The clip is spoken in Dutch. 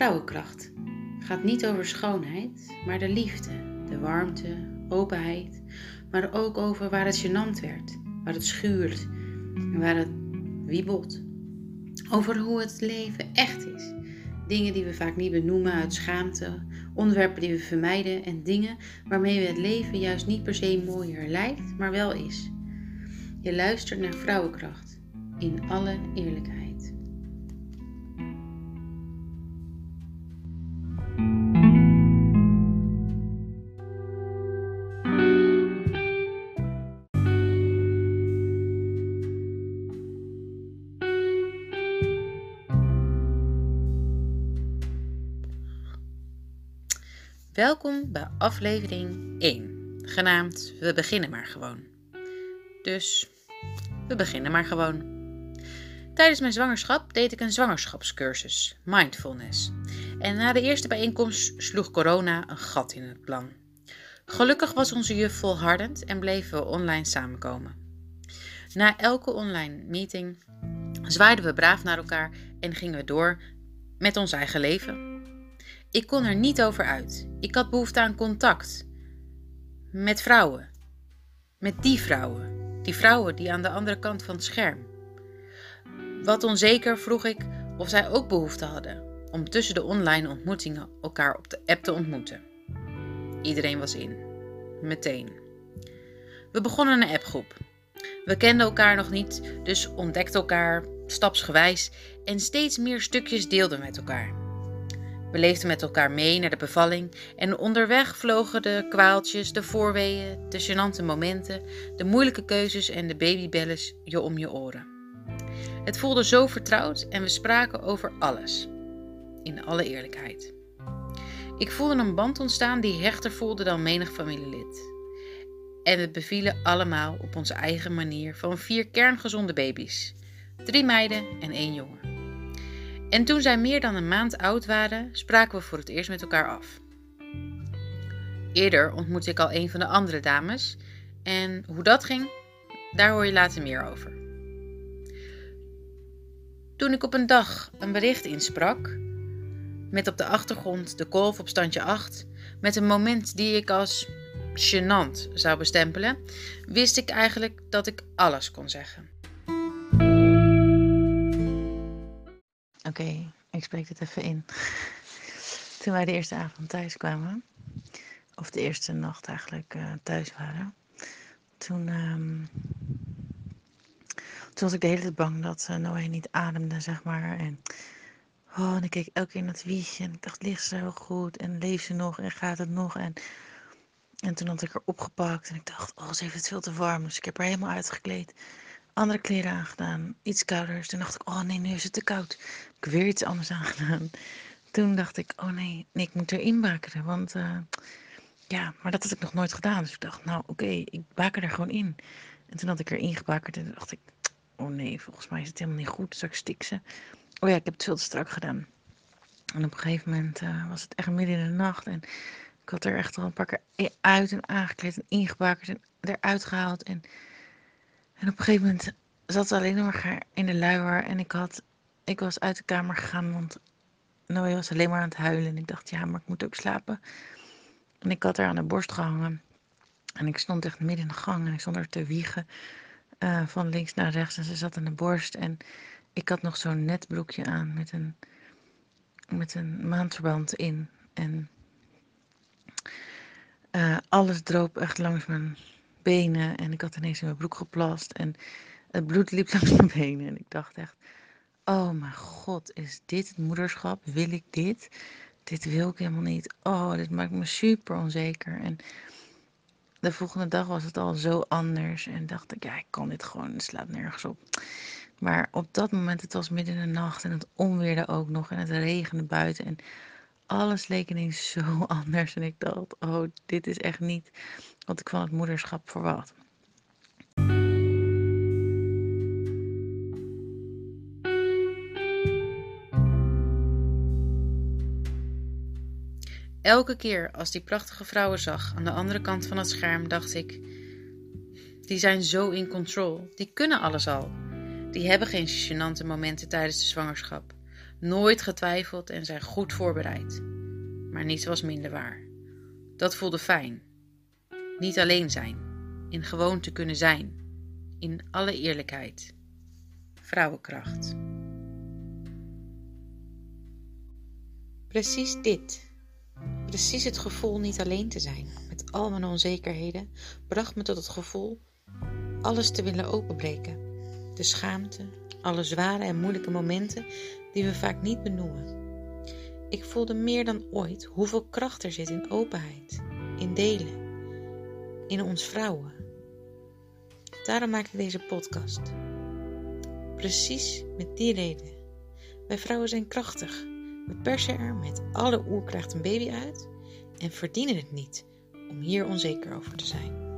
Vrouwenkracht gaat niet over schoonheid, maar de liefde, de warmte, openheid, maar ook over waar het gênant werd, waar het schuurt en waar het wiebelt. Over hoe het leven echt is. Dingen die we vaak niet benoemen uit schaamte, onderwerpen die we vermijden en dingen waarmee we het leven juist niet per se mooier lijkt, maar wel is. Je luistert naar Vrouwenkracht in alle eerlijkheid. Welkom bij aflevering 1, genaamd We beginnen maar gewoon. Dus we beginnen maar gewoon. Tijdens mijn zwangerschap deed ik een zwangerschapscursus, mindfulness. En na de eerste bijeenkomst sloeg corona een gat in het plan. Gelukkig was onze juf volhardend en bleven we online samenkomen. Na elke online meeting zwaaiden we braaf naar elkaar en gingen we door met ons eigen leven. Ik kon er niet over uit. Ik had behoefte aan contact. Met vrouwen. Met die vrouwen. Die vrouwen die aan de andere kant van het scherm. Wat onzeker vroeg ik of zij ook behoefte hadden om tussen de online ontmoetingen elkaar op de app te ontmoeten. Iedereen was in. Meteen. We begonnen een appgroep. We kenden elkaar nog niet, dus ontdekten elkaar stapsgewijs en steeds meer stukjes deelden met elkaar. We leefden met elkaar mee naar de bevalling en onderweg vlogen de kwaaltjes, de voorweeën, de gênante momenten, de moeilijke keuzes en de babybellen je om je oren. Het voelde zo vertrouwd en we spraken over alles. In alle eerlijkheid. Ik voelde een band ontstaan die hechter voelde dan menig familielid. En we bevielen allemaal op onze eigen manier van vier kerngezonde baby's. Drie meiden en één jongen. En toen zij meer dan een maand oud waren, spraken we voor het eerst met elkaar af. Eerder ontmoette ik al een van de andere dames en hoe dat ging, daar hoor je later meer over. Toen ik op een dag een bericht insprak, met op de achtergrond de golf op standje 8, met een moment die ik als gênant zou bestempelen, wist ik eigenlijk dat ik alles kon zeggen. Oké, ik spreek het even in. Toen wij de eerste avond thuis kwamen, of de eerste nacht eigenlijk uh, thuis waren, toen, um, toen was ik de hele tijd bang dat uh, Noé niet ademde, zeg maar. En, oh, en ik keek elke keer naar het wiegje en ik dacht, ligt ze wel goed en leeft ze nog en gaat het nog? En, en toen had ik haar opgepakt en ik dacht, oh, ze heeft het veel te warm. Dus ik heb haar helemaal uitgekleed andere kleren aangedaan. Iets kouder. Toen dacht ik, oh nee, nu is het te koud. Heb ik weer iets anders aangedaan. Toen dacht ik, oh nee, ik moet erin bakeren. Want uh, ja, maar dat had ik nog nooit gedaan. Dus ik dacht, nou oké, ik baker er gewoon in. En toen had ik erin gebakerd en dacht ik, oh nee, volgens mij is het helemaal niet goed. Straks stik ze. Oh ja, ik heb het veel te strak gedaan. En op een gegeven moment uh, was het echt midden in de nacht. En ik had er echt al een paar keer uit en aangekleed en ingebakerd en eruit gehaald. En en op een gegeven moment zat ze alleen maar in de luier. En ik, had, ik was uit de kamer gegaan, want Noé was alleen maar aan het huilen. En ik dacht, ja, maar ik moet ook slapen. En ik had haar aan de borst gehangen. En ik stond echt midden in de gang en ik stond er te wiegen. Uh, van links naar rechts. En ze zat aan de borst. En ik had nog zo'n netbroekje aan met een, met een maandverband in. En uh, alles droop echt langs mijn benen. En ik had ineens in mijn broek geplast. En het bloed liep langs mijn benen. En ik dacht echt, oh mijn god, is dit het moederschap? Wil ik dit? Dit wil ik helemaal niet. Oh, dit maakt me super onzeker. En de volgende dag was het al zo anders. En dacht ik, ja, ik kan dit gewoon. Het slaat nergens op. Maar op dat moment, het was midden in de nacht en het onweerde ook nog. En het regende buiten. En alles leek ineens zo anders. En ik dacht, oh, dit is echt niet wat ik van het moederschap verwacht. Elke keer als die prachtige vrouwen zag aan de andere kant van het scherm, dacht ik: die zijn zo in control, die kunnen alles al. Die hebben geen gênante momenten tijdens de zwangerschap. Nooit getwijfeld en zijn goed voorbereid. Maar niets was minder waar. Dat voelde fijn. Niet alleen zijn, in gewoon te kunnen zijn, in alle eerlijkheid. Vrouwenkracht. Precies dit. Precies het gevoel niet alleen te zijn, met al mijn onzekerheden, bracht me tot het gevoel alles te willen openbreken. De schaamte, alle zware en moeilijke momenten die we vaak niet benoemen. Ik voelde meer dan ooit hoeveel kracht er zit in openheid, in delen, in ons vrouwen. Daarom maak ik deze podcast. Precies met die reden. Wij vrouwen zijn krachtig. We persen er met alle oerkracht een baby uit en verdienen het niet om hier onzeker over te zijn.